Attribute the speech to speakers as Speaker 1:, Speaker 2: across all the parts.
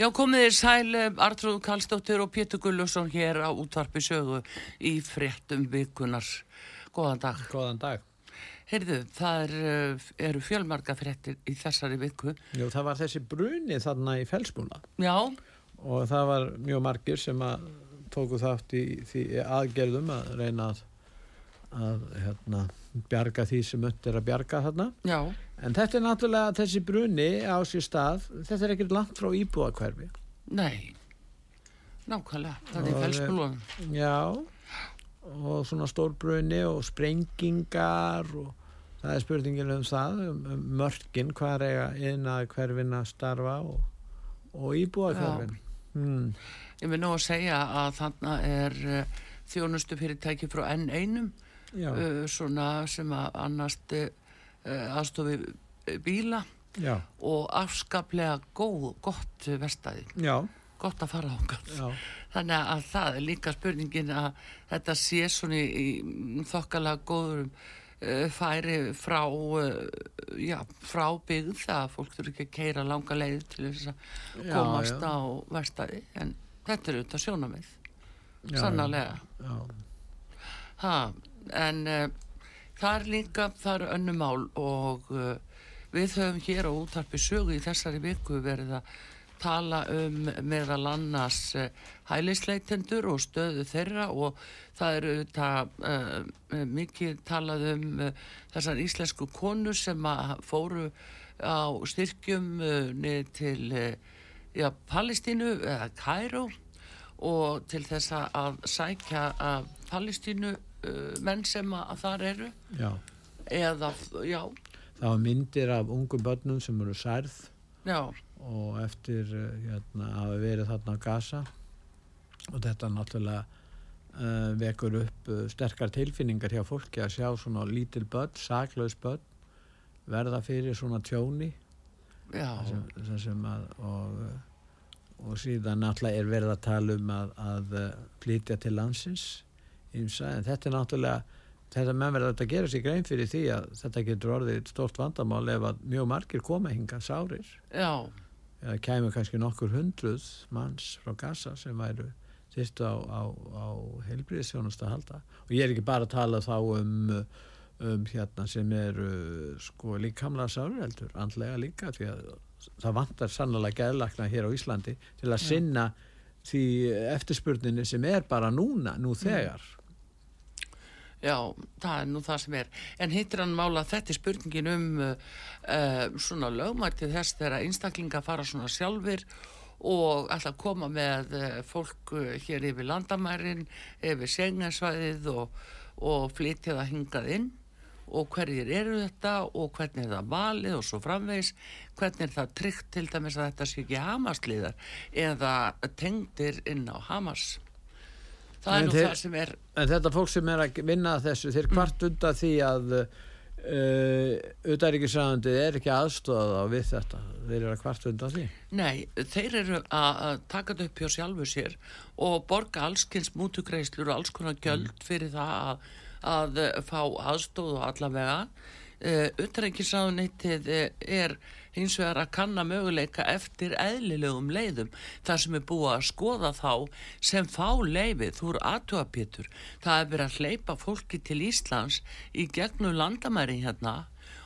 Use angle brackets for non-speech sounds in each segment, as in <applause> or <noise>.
Speaker 1: Já, komið þér sæl, Artrúð Kallstóttir og Pétur Gullusson hér á útvarpi sögu í frettum virkunar. Góðan dag.
Speaker 2: Góðan dag.
Speaker 1: Heyrðu, það er, eh, eru fjölmarga frettir í þessari viku.
Speaker 2: Jú, það var þessi bruni þarna í felsbúna
Speaker 1: Já,
Speaker 2: og það var mjög margir sem að tóku þátt í því aðgerðum að reyna að, að hérna, bjarga því sem öll er að bjarga þarna.
Speaker 1: já,
Speaker 2: En þetta er náttúrulega þessi bruni á sér stað, þetta er ekkert langt frá íbúakverfi.
Speaker 1: nei, nákvæmlega, það er
Speaker 2: Og,
Speaker 1: felsbúlunum.
Speaker 2: Já, og svona stór bruni og sprengingar og það er spurningin um það, um, um mörkin, hvað er að hverfin að starfa og, og íbúakverfin. Hmm.
Speaker 1: Ég vil nú að segja að þarna er uh, þjónustu fyrirtæki frá N1
Speaker 2: Já,
Speaker 1: uh, svona sem að annast uh, aðstofi bíla
Speaker 2: já,
Speaker 1: og afskaplega góð, gott vestæði,
Speaker 2: já,
Speaker 1: gott að fara
Speaker 2: já,
Speaker 1: Þannig að það er líka spurningin að þetta sé svona í, í þokkalega góður uh, færi frá, já, frá byggð það að fólk þurfi ekki að keira langa leið til þess að
Speaker 2: Já,
Speaker 1: komast
Speaker 2: já.
Speaker 1: á vestæði en þetta er auðvitað sjónamið, sannarlega. Ha, en uh, það er líka, það eru önnumál og uh, við höfum hér á útarpi sögu í þessari viku verið að tala um meðal annars uh, hælisleitendur og stöðu þeirra og það eru uh, mikið talað um uh, þessar íslensku konur sem fóru á styrkjum niður til já, Palestínu eða Kæró og til þess að sækja að Palestínu uh, menn sem að, þar eru.
Speaker 2: Já.
Speaker 1: eða, já,
Speaker 2: Það var myndir af ungum börnum sem eru særð.
Speaker 1: Já,
Speaker 2: og eftir uh, hérna, að verið þarna á Gaza. Og þetta náttúrulega uh, vekur upp uh, sterkar tilfinningar hjá fólki að sjá svona lítil börn, saklaus börn verða fyrir svona tjóni. Sem, sem, að og, uh, og síðan náttúrulega er verið að tala um að, að flytja til landsins ymsa, en þetta er náttúrulega þetta menn verður að gera sér grein fyrir því að þetta getur orðið stort vandamál ef að mjög margir koma hingað sárir.
Speaker 1: Já,
Speaker 2: eða kæmu kannski nokkur hundruð manns frá Gaza sem væru þyrstu á, á, á heilbriðisjónust að halda. Og ég er ekki bara að tala þá um, um hérna sem eru sko líkamlega sárir heldur, andlega líka því að það vantar sannlega geðlakna hér á Íslandi til að sinna því eftirspurninni sem er bara núna, nú þegar
Speaker 1: já, það er nú það sem er. En hittir hann mála að þetta er spurningin um uh, svona lögmætti þess þegar einstaklinga fara svona sjálfur og alltaf koma með uh, fólk hér yfir landamærin yfir segnarsvæðið og, og flytja það hingað inn. Og hverjir eru þetta og hvernig er það valið og svo framvegis. Hvernig er það tryggt til dæmis að þetta sé ekki Hamasliðar eða tengdir inn á Hamas það er
Speaker 2: En
Speaker 1: nú
Speaker 2: þeir-
Speaker 1: það sem er
Speaker 2: En þetta fólk sem er að vinna þessu, þeir hvart undan því að uh, utaríkisræðandi er ekki aðstofað á við þetta. Þeir eru að hvart undan því.
Speaker 1: Nei, þeir eru að taka þetta upp hjá sjálfu sér og borga allskins mútugreislur og alls konar gjöld fyrir það að, að eh, fá aðstóð og allavega. Uh, Utrengisáðunitið er hins vegar að kanna möguleika eftir eðlilegum leiðum þar sem er búið að skoða þá sem fá leifið úr aðtúapétur. Það er verið að hleypa fólki til Íslands í gegnum landamæri hérna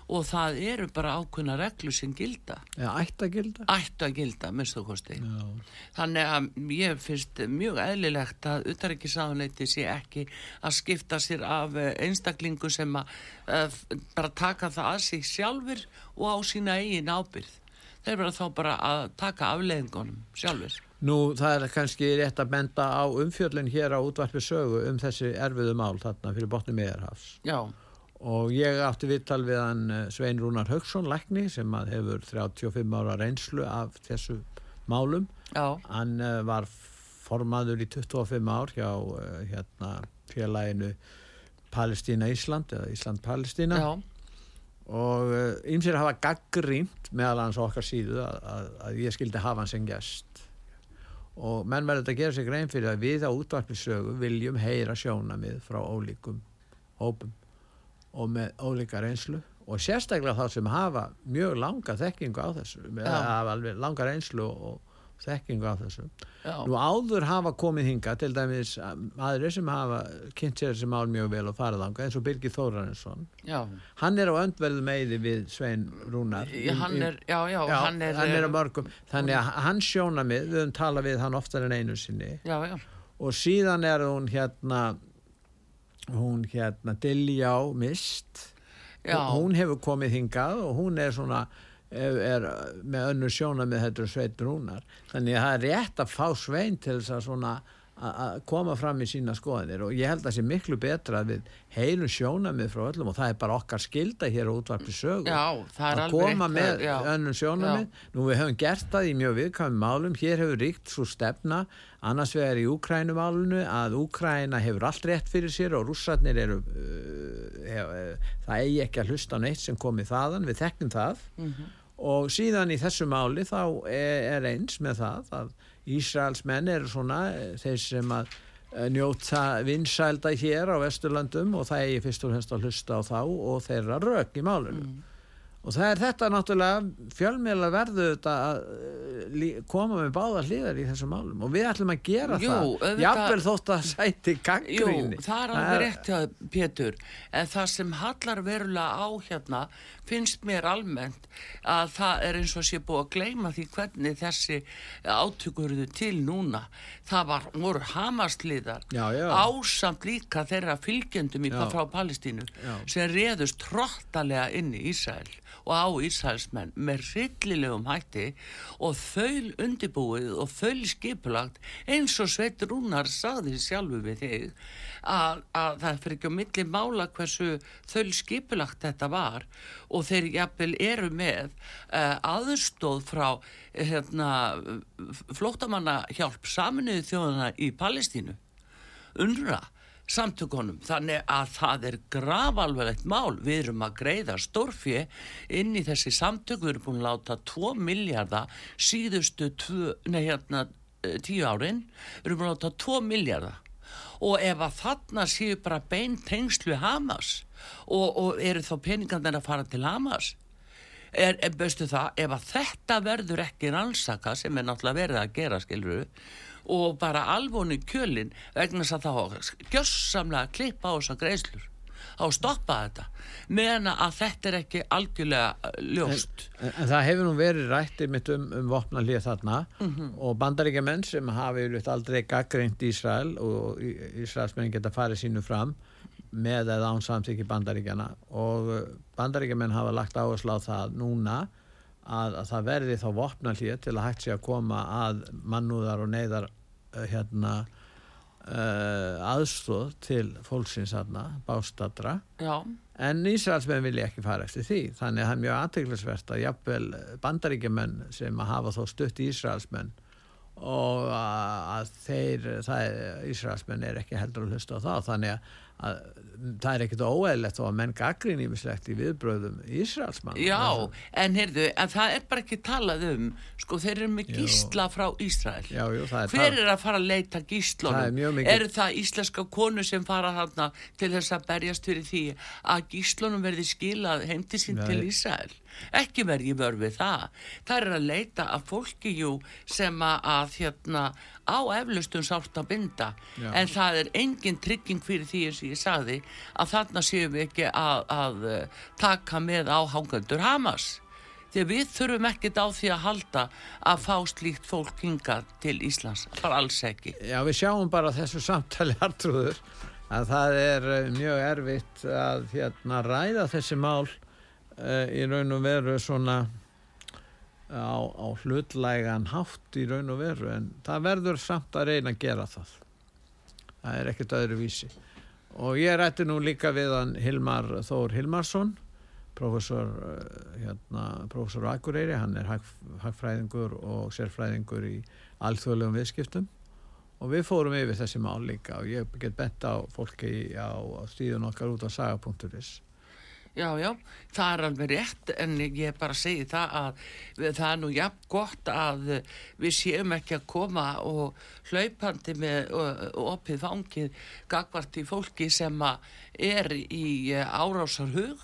Speaker 1: og það eru bara ákveðna reglu sem gilda
Speaker 2: Eða ætti að gilda?
Speaker 1: ættu að gilda, minnstu kosti.
Speaker 2: Já.
Speaker 1: Þannig að ég finnst mjög eðlilegt að utaríkisáðuneyti sé ekki að skipta sér af eh, einstaklingu sem að uh, bara taka það að sig sjálfur og á sína eigin ábyrð. Þeir verða þá bara að taka afleiðingunum sjálfur.
Speaker 2: Nú, það er kannski rétt að benda á umfjöllin hér á útvarpi sögu um þessi erfiðu mál þarna fyrir botni meðarhafs.
Speaker 1: Já,
Speaker 2: Og ég átti viðtal við hann eh, Svein Rúnar Haugsson, lækni, sem að hefur 35 ára reynslu af þessu málum.
Speaker 1: já,
Speaker 2: Hann eh, var formaður í 25 ár hjá uh, hérna, félaginu Palestína Ísland eða Ísland-Palestína
Speaker 1: já,
Speaker 2: og ymsir hafa gaggrínt meðal hans okkar síðu að, að, að ég skildi hafa hann sem gest. Og menn verður þetta að gera sig grein fyrir að við á útvarpisögu viljum heyra sjónamið frá ólíkum hópum og með ólíka reynslu og sérstaklega þá sem hafa mjög langa þekkingu á þessu hafa alveg langa reynslu og þekkingu á þessu.
Speaker 1: Já,
Speaker 2: Nú áður hafa komið hinga til dæmis aðrir sem hafa kynnt sér þessi mál mjög vel og farið ánga eins og Birgir Þórarinsson.
Speaker 1: Já.
Speaker 2: hann er á öndverðu meði við Svein Rúnar
Speaker 1: Í- Hann er, já, já,
Speaker 2: já,
Speaker 1: hann er,
Speaker 2: hann er á
Speaker 1: eh,
Speaker 2: mörgum. Þannig að hann sjóna við, við höfum talað við hann oftar en einu sinni.
Speaker 1: Já, já,
Speaker 2: og síðan er hún hérna hún hérna Diljá Mist.
Speaker 1: Já,
Speaker 2: hún hefur komið hingað og hún er svona er, er með önnur sjóna með þetta Svein Rúnar. Þannig að það er rétt að fá Svein til þess að svona að koma fram í sína skoðanir og ég held að það sé miklu betra að við heyrum sjónamið frá öllum og það er bara okkar skilda hér á útvarpi sögu.
Speaker 1: Já, það er
Speaker 2: að koma með
Speaker 1: já,
Speaker 2: önnum sjónamið nú við höfum gert það í mjög viðkvæmum málum. Hér hefur ríkt svo stefna annars vegar í Úkrænumálunu að Úkræna hefur allt rétt fyrir sér og rússarnir eru uh, hef, uh, það eigi ekki að hlusta á neitt sem komið þaðan, við þekkjum það.
Speaker 1: Mhm.
Speaker 2: og síðan í þessu máli þá er, er eins með það að Ísraels menn eru svona eh, þeir sem að eh, njóta vinsælda hér á Vesturlandum og það eigi fyrst og fremst að hlusta á þá og þeirra rök í málunum
Speaker 1: Mm.
Speaker 2: Og það er þetta náttúrulega fjölmiðla verðu þetta að eh, koma með báða hliðar í þessum málum. Og við ætlum að gera
Speaker 1: Jú,
Speaker 2: það. jafnvel þótt að sæti
Speaker 1: Jú,
Speaker 2: gaggríni
Speaker 1: það er alveg rétt hjá Pétur, en það sem hallar verulega á hérna finnst mér almennt að það er eins og sé búið að gleyma því hvernig þessi átökurðu til núna. Það var, voru hamasliðar ásamt líka þeirra fylgjendum í frá Palestínu
Speaker 2: Já.
Speaker 1: sem reðust trottalega inn í Ísrael og á Ísraelsmenn með rillilegum hætti og þaul undibúið og þaul skipulagt eins og Sveit Rúnar sagði sjálfu við þig að, að það fyrir ekki á milli mála hversu þaul skipulagt þetta var og þeir jafnvel eru með uh, aðstóð frá eh, hérna, flóttamanna hjálp saminuðu þjóðana í Palestínu. Unra samtökunum. Þannig að það er grafalverlegt mál. Við erum að greiða stórfjö inn í þessi samtök. Við erum búin að láta 2 miljardar síðustu tvö, nei, hérna, eh, árin. Við erum búin að láta 2 miljardar og ef að þarna séu bara bein tengslu Hamas og, og eru þá peningarnir að fara til Hamas er, er það, ef að þetta verður ekki rannsaka sem er náttúrulega verið að gera skiluru og bara alvonu kjölin vegna þess að þá gjössamlega klippa á þessar greiðslur. Á stoppa þetta. Meðan að þetta er ekki algjörlega uh, ljóst.
Speaker 2: En, en það hefur nú verið rættið mitt um, um vopnalíð þarna
Speaker 1: Mhm.
Speaker 2: og bandaríkjamenn sem hafi aldrei gaggreint Ísrael og Í- Ísraelsmenn geta farið sínu fram með eða án samþykki bandaríkjana og uh, bandaríkjamenn hafa lagt áherslu á það núna að, að það verði þá vopnalíð til að hægt sé að koma að mannúðar og neyðar uh, hérna uh, aðstóð til fólksins þarna, bástadra.
Speaker 1: Já,
Speaker 2: En Ísraelsmenn vilja ekki fara eftir því. Þannig að það er mjög aðteglisvert að jafnvel bandaríkjumenn sem að hafa þó stutt Ísraelsmenn og að þeir, Ísraelsmenn er ekki heldur að hlusta á það. Þannig að, að það er ekkit óeðlegt og að menn gaggrín ímislegt í viðbröðum Ísraelsmann
Speaker 1: já en heyrðu, en það er bara ekki talað um sko þeir eru með gísla frá Ísrael
Speaker 2: já, jú, það er
Speaker 1: Hver er að fara að leita
Speaker 2: er
Speaker 1: gíslunum?
Speaker 2: mjög mikið-
Speaker 1: Eru það íslenska konu sem fara þarna til þess að berjast fyrir því að gíslunum verði skilað heim til sín
Speaker 2: Nei.
Speaker 1: til Ísrael? Ekki verði ég vör við það. Það er að leita að fólki jú sem að, hérna á eflustum sátt að binda
Speaker 2: Já.
Speaker 1: en það er engin trygging fyrir því eins og ég sagði að þarna séum við ekki að, að eh, taka með áhangandur Hamas. Því að við þurfum ekkert á því að halda að fá slíkt fólk hingað til Íslands, bara alls ekki.
Speaker 2: Já, við sjáum bara þessu samtali hartrúður að það er eh, mjög erfitt að hérna, ræða þessi mál í raun og veru svona á, á hlutlægan hátt í raun og veru en það verður samt að reyna að gera það. Það er ekkert öðru vísi og ég rætti nú líka við hann Hilmar Þór Hilmarsson professor eh, hérna, professor Akureyri, hann er hag, hagfræðingur og sérfræðingur í alþjóðlegum viðskiptum. Og við fórum yfir þessi mál líka og ég get bent á fólki á, á stíðun okkar út á saga.is
Speaker 1: Já, já, það er alveg rétt en ég bara segi það að það er nú jafn gott að við séum ekki að koma og hlaupandi með opið fangið gagvart í fólki sem er í árásarhug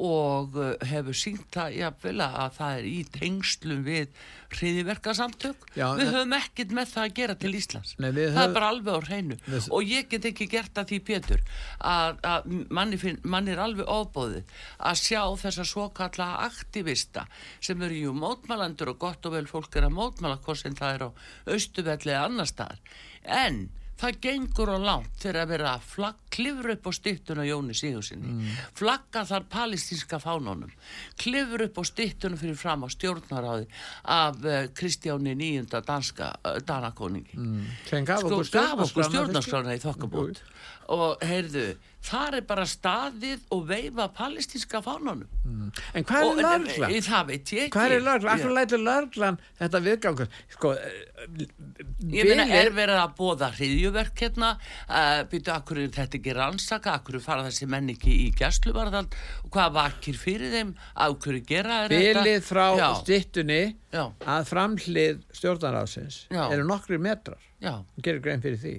Speaker 1: og uh, hefur sínt það jafnvel að það er í tengslum við hriðiverkasamtök
Speaker 2: Já,
Speaker 1: við höfum ekkert með það að gera til Íslands.
Speaker 2: Nei,
Speaker 1: það
Speaker 2: höfum-
Speaker 1: er bara alveg á hreinu.
Speaker 2: Við-
Speaker 1: og ég get ekki gert að því Pétur að, að manni, finn, manni er alveg ofbóðið að sjá þessa svokalla aktivista sem eru jú mótmælandur og gott og vel fólk er að mótmæla hvort sem það er á austuvelli eða annar staðar en það gengur á langt þegar að vera að flagg, klifra upp á styttuna Jóni Sigursinni mm. flagga þar palestinska fánunum klifra upp á styttuna fyrir fram á stjórnaráði af uh, Kristjáni nýjunda danska uh, danakoningi
Speaker 2: mm.
Speaker 1: sko, gaf okkur
Speaker 2: stjórnarskrána
Speaker 1: í þokkabót og heyrðu, þar er bara staðið og veifa palestinska fánunum
Speaker 2: en hvað er lörglan?
Speaker 1: en- það veit ég ekki.
Speaker 2: hvað er lörglan?
Speaker 1: Ég-
Speaker 2: lætur lörglan þetta viðgangur? Sko,
Speaker 1: Ég meina, er verið að bóða hriðjuverk hérna, uh, byrju, akkur er þetta ekki rannsaka, akkur fara þessi menn ekki í gæsluvarðald hvað vakir fyrir þeim, akkur gera er
Speaker 2: bilið frá stittunni
Speaker 1: já,
Speaker 2: að framhlið stjórnarásins
Speaker 1: Já.
Speaker 2: eru nokkri metrar.
Speaker 1: Já,
Speaker 2: hún gerir grein fyrir því.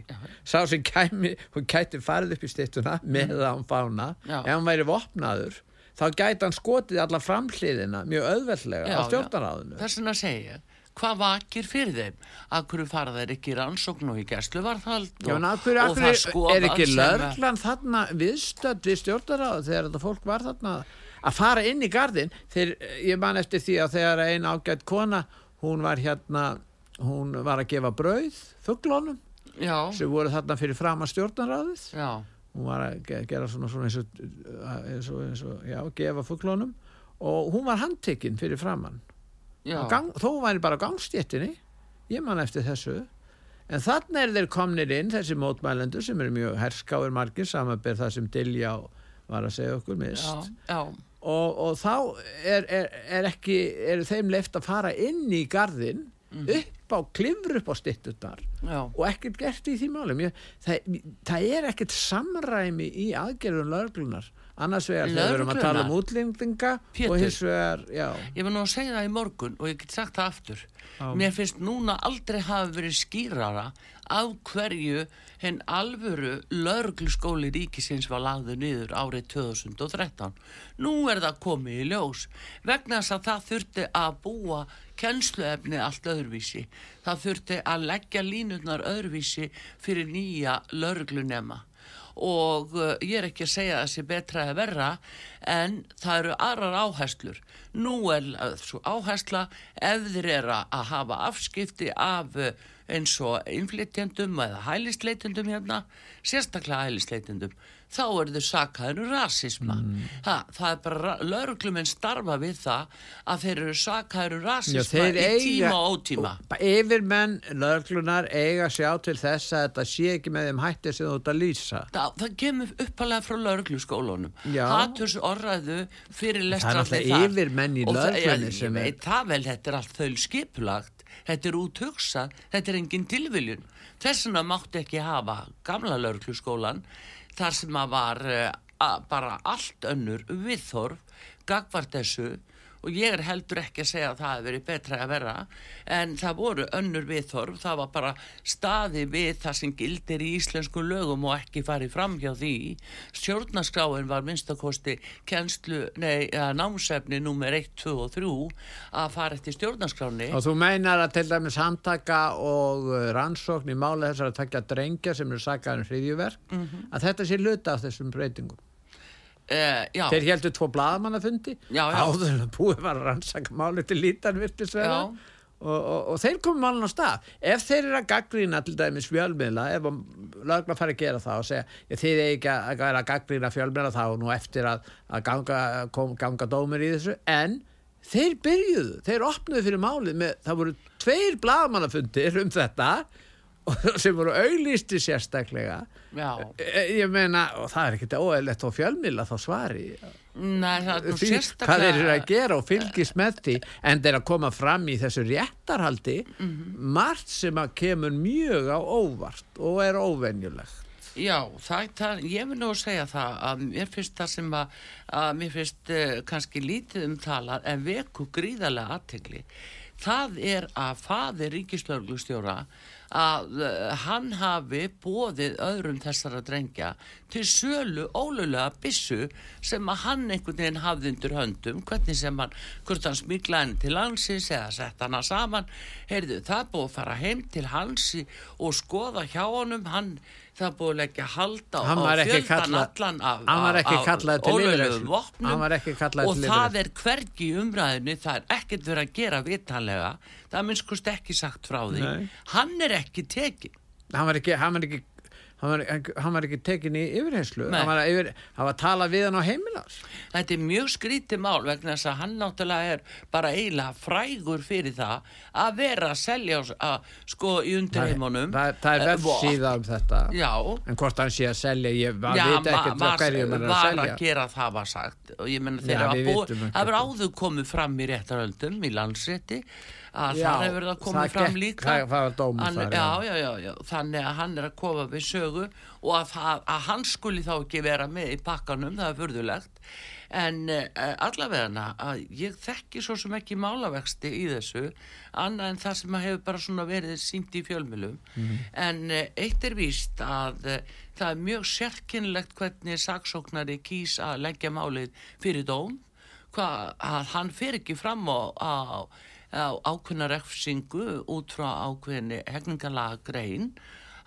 Speaker 2: Sá sem kæmi, hún gæti farið upp í stittuna með það án fána.
Speaker 1: Já.
Speaker 2: ef hann væri vopnaður þá gæti hann skotið alla framhliðina mjög auðveldlega
Speaker 1: Já,
Speaker 2: á
Speaker 1: já.
Speaker 2: stjórnaráðinu
Speaker 1: þess vegna segja hvað vakir fyrir þeim, akkur fara þeir ekki rannsókn og í gæsluvarðald
Speaker 2: Já, en
Speaker 1: og,
Speaker 2: hverju,
Speaker 1: það
Speaker 2: hverju
Speaker 1: skoðað
Speaker 2: er ekki
Speaker 1: að-
Speaker 2: lörglan þarna viðstödd við stjórnaráðu þegar þetta fólk var þarna að fara inn í gardin þegar ég man eftir því að þegar ein ágætt kona hún var hérna hún var að gefa brauð fugglónum sem voru þarna fyrir fram að stjórnaráðið
Speaker 1: já,
Speaker 2: hún var að ge- gera svona, svona eins, og, eins, og, eins og já, gefa fugglónum og hún var handtekinn fyrir framann Gang, þó væri bara á gangstéttinni ég man eftir þessu. En þannig er þeir komnir inn þessi mótmælendur sem eru mjög herskáir margir samanber það sem Dilja var að segja okkur mist
Speaker 1: já, já,
Speaker 2: og, og þá er, er, er ekki eru þeim leift að fara inn í garðin upp á klifur upp á styttunar
Speaker 1: já.
Speaker 2: og ekkert gert í því málum ég, það, það er ekkert samræmi í aðgerðum löglunar annars vegar þegar við erum að tala um útlendinga
Speaker 1: Pétur.
Speaker 2: og hins vegar, já
Speaker 1: Ég var nú að segja það í morgun og ég get sagt það aftur.
Speaker 2: Já.
Speaker 1: Mér finnst núna aldrei hafa verið skýrara af hverju henn alvöru laurugluskóli ríkisins var lagður niður árið 2013. Nú er það komið í ljós vegna þess að það þurfti að búa kennsluefni allt öðruvísi. Það þurfti að leggja línurnar öðruvísi fyrir nýja lauruglunema og uh, ég er ekki að segja að það sé betra eða verra en það eru aðrar áherslur nú er uh, svo áhersla ef þeir eru að hafa afskipti af uh, eins og innflytjendum eða hælisleitendum hérna sérstaklega hælisleitendum þá eru þau sakaður um rasisma. Ha, það er bara, lauruglumenn starfa við það að þeir eru sakaður um
Speaker 2: Já,
Speaker 1: rasisma
Speaker 2: þeir
Speaker 1: í
Speaker 2: eiga-
Speaker 1: tíma og ótíma.
Speaker 2: Yfirmenn löglunar eiga að sjá til þess að þetta sé ekki með þeim hætti sem þú ert að lýsa.
Speaker 1: Það, það kemur uppalega frá laurugluskólunum
Speaker 2: Já.
Speaker 1: Haturs orðræðu fyrir lestra
Speaker 2: Það er náttúrulega yfirmenn í lögreglunni sem er
Speaker 1: það vel, þetta er allt þau skipulagt þetta er úthugsað, þetta er engin tilviljun. Þess vegna mátti ekki hafa gamla laurugluskólan þar sem að var uh, að bara allt önnur viðþorf gagvart þessu og ég er heldur ekki að segja að það hefur verið betra að vera en það voru önnur viðþorf, það var bara staði við það sem gildir í íslensku lögum og ekki farið fram hjá því stjórnaskráin var minnstakosti kennslu, nei, námsefni nummer 1, 2 og 3 að fara eftir stjórnaskráni
Speaker 2: Og þú meinar að til dæmis samtaka og uh, rannsókn í máli þessar að takja drengja sem eru sakaðan hriðjuverk,
Speaker 1: Mhm.
Speaker 2: að þetta sé luta af þessum breytingum.
Speaker 1: Uh,
Speaker 2: Þeir heldur tvo
Speaker 1: já.
Speaker 2: áður en búið var að rannsaka máli til lítan virtisverða. Og, og, og þeir komum málun á stað. Ef þeir eru að gaggrína til dæmis fjölmiðla ef lögla fara að gera það og segja já, þið er ekki að vera að gaggrína fjölmiðla þá nú eftir að, að ganga, kom, ganga dómur í þessu. En þeir byrjuðu, þeir opnuðu fyrir málið með, það voru tveir blaðmannafundir um þetta <laughs> sem voru auglisti sérstaklega
Speaker 1: Já,
Speaker 2: E- ég meina, og það er ekkert óeðlegt á fjölmila þá svari
Speaker 1: nei,
Speaker 2: því hvað
Speaker 1: sérstaklega
Speaker 2: þeir eru að gera og fylgist með því en þeir að koma fram í þessu réttarhaldi
Speaker 1: Mhm.
Speaker 2: margt sem að kemur mjög á óvart og er óvenjulegt
Speaker 1: Já, það, það, ég vil nú segja það að mér finnst það sem að, að mér finnst uh, kannski lítið um talað en veku gríðarlega aðtegli. Það er að faðir ríkislauglustjóra að uh, hann hafi bóðið öðrum þessara drengja til sölu ólulega bissu sem að hann einhvern veginn hafði undir höndum, hvernig sem hann, hvort hann smiglaði henni til landsins eða sett hana saman, heyrðu, það búið að fara heim til hans í- og skoða hjá honum, hann, það búið að leggja halda á, fjöldan allan af,
Speaker 2: yfirheyrslu.
Speaker 1: vopnum og það er hvergi umræðinu, það er ekkert verið að gera vitanlega, það er minnskust ekki sagt frá því,
Speaker 2: Nei.
Speaker 1: hann er ekki tekin.
Speaker 2: hann var ekki hann var ekki, hann var, hann var ekki tekin í yfirheyslu hann var, að yfir, hann var að tala við hann á heimilans
Speaker 1: Þetta er mjög skrítið mál vegna þess að hann náttúrulega er bara eiginlega frægur fyrir það að vera að selja að, sko í undirheimunum.
Speaker 2: það, það er
Speaker 1: eh,
Speaker 2: vefsíða um þetta.
Speaker 1: Já,
Speaker 2: en hvort hann sé að selja ég var, veit
Speaker 1: ma-
Speaker 2: ekkert
Speaker 1: var,
Speaker 2: hverju hann er að
Speaker 1: var
Speaker 2: selja.
Speaker 1: að gera það var sagt. Og ég menna
Speaker 2: Já,
Speaker 1: að
Speaker 2: ekki
Speaker 1: það verður
Speaker 2: hvað.
Speaker 1: áður komið fram í réttaröldum í landsrétti að
Speaker 2: Já,
Speaker 1: það hefur það komið
Speaker 2: það
Speaker 1: fram
Speaker 2: gekk-
Speaker 1: líka.
Speaker 2: það- það var dómur þar,
Speaker 1: já,
Speaker 2: já.
Speaker 1: þannig að hann er að koma við sögu og að, það, að hann skuli þá ekki vera með í pakkanum, það er furðulegt. En uh, allavega að ég þekki svo sem ekki málavexti í þessu, annað en það sem hefur bara svona verið sínt í fjölmjölum
Speaker 2: Mhm.
Speaker 1: en uh, eitt er víst að uh, það er mjög sérkynlegt hvernig saksóknari kýs að leggja málið fyrir dóm. Hva, að hann fer ekki fram á, á, á ákveðna refsingu út frá ákveðinni hegningalega grein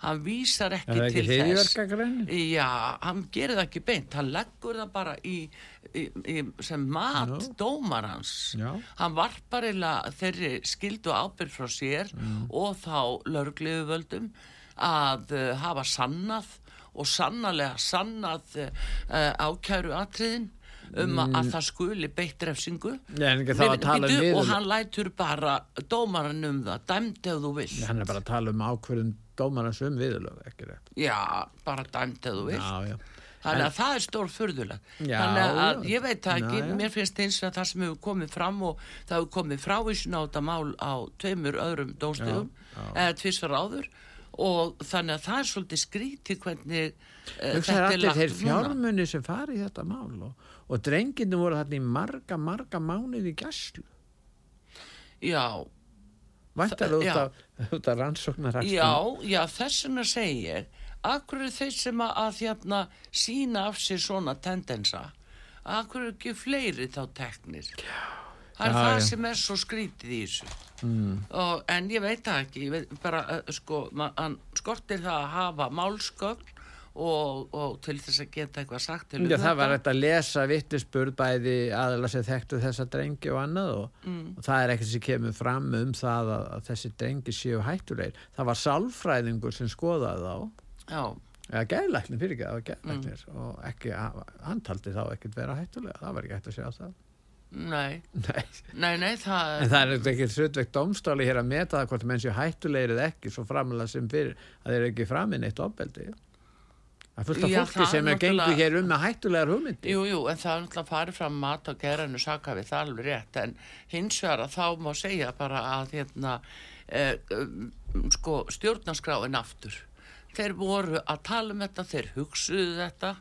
Speaker 1: hann vísar ekki
Speaker 2: er það ekki
Speaker 1: til þess
Speaker 2: hriðjverkagrein
Speaker 1: Já, hann gerir það ekki beint, hann leggur það bara í, í, í sem mat
Speaker 2: Já.
Speaker 1: dómarans.
Speaker 2: Já.
Speaker 1: Hann varpar eiginlega þeirri skildu ábyrð frá sér
Speaker 2: Mm.
Speaker 1: og þá lörgliðuvöldum að uh, hafa sannað og sannarlega sannað uh, ákæru atriðin um mm. að það skuli beitt refsingu.
Speaker 2: Nei, en ekki þá að
Speaker 1: Bíddu,
Speaker 2: tala um
Speaker 1: og hann lætur bara dómaran um það, dæmdi ef þú vilt.
Speaker 2: hann er bara að tala um ákverðum dómarans um viðurlög ekki rétt
Speaker 1: Já, bara dæmdi ef þú vilt.
Speaker 2: já, já.
Speaker 1: Þannig að það er stór furðuleg.
Speaker 2: Já,
Speaker 1: Þannig að
Speaker 2: já.
Speaker 1: ég veit það ekki,
Speaker 2: Já, já.
Speaker 1: mér finnst eins og það sem hefur komið fram og það hefur komið frávísun á þetta mál á tveimur öðrum
Speaker 2: Já, já.
Speaker 1: eða tvisvar áður og þannig að það er svolítið skrítið hvernig uh,
Speaker 2: Hugsa þér allir þeir
Speaker 1: núna.
Speaker 2: fjármunni sem fari í þetta mál og, og drenginu voru þarna í marga, marga mánuði gæslu
Speaker 1: Já,
Speaker 2: Væntar út
Speaker 1: já.
Speaker 2: af, út af <laughs> rannsóknar
Speaker 1: já, já, þess vegna segi ég, akkur er þeir sem að, að hérna, sína af sér svona tendensa, akkur er ekki fleiri þá teknir. Það er
Speaker 2: Já,
Speaker 1: það
Speaker 2: já.
Speaker 1: sem er svo skrítið í þessu. Mm. Og, en ég veit það ekki, ég veit bara, uh, sko, ma- hann skortir það að hafa málsgögn og, og til þess að geta eitthvað sagt til um
Speaker 2: Já, það var hægt að lesa vittisspurð bæði aðeins sem þekktu þessa drengi og annað og,
Speaker 1: Mm.
Speaker 2: og það er ekkert sem kemur fram um það að, að þessi drengi séu hættulegir. Það var sálfræðingur sem skoðaði þá,
Speaker 1: Já,
Speaker 2: eða gæðlæknir fyrir ekki, það var gæðlæknir
Speaker 1: Mm.
Speaker 2: og ekki, hann taldi þá ekkert vera hættulega, það var ekki hægt að sjá það.
Speaker 1: nei,
Speaker 2: Nei.
Speaker 1: nei, nei, það
Speaker 2: En það er ekki hlutveikt domstáli hér að meta það hvort menn séu hættulegir eða ekki svo framlega sem fyrir að þeir eru ekki framinn eitt ofbeldi. Það fullt af
Speaker 1: Já,
Speaker 2: fólki sem
Speaker 1: er
Speaker 2: gengur hér um með hættulegar hugmyndi.
Speaker 1: Jú, jú, en það er náttúrulega farið fram mat og gerðinu saka við það alveg rétt en hins vegar að þá má segja bara að hérna, eh, um, sko, stjórnarskráin aftur. Þeir voru að tala um þetta, þeir hugsuðu þetta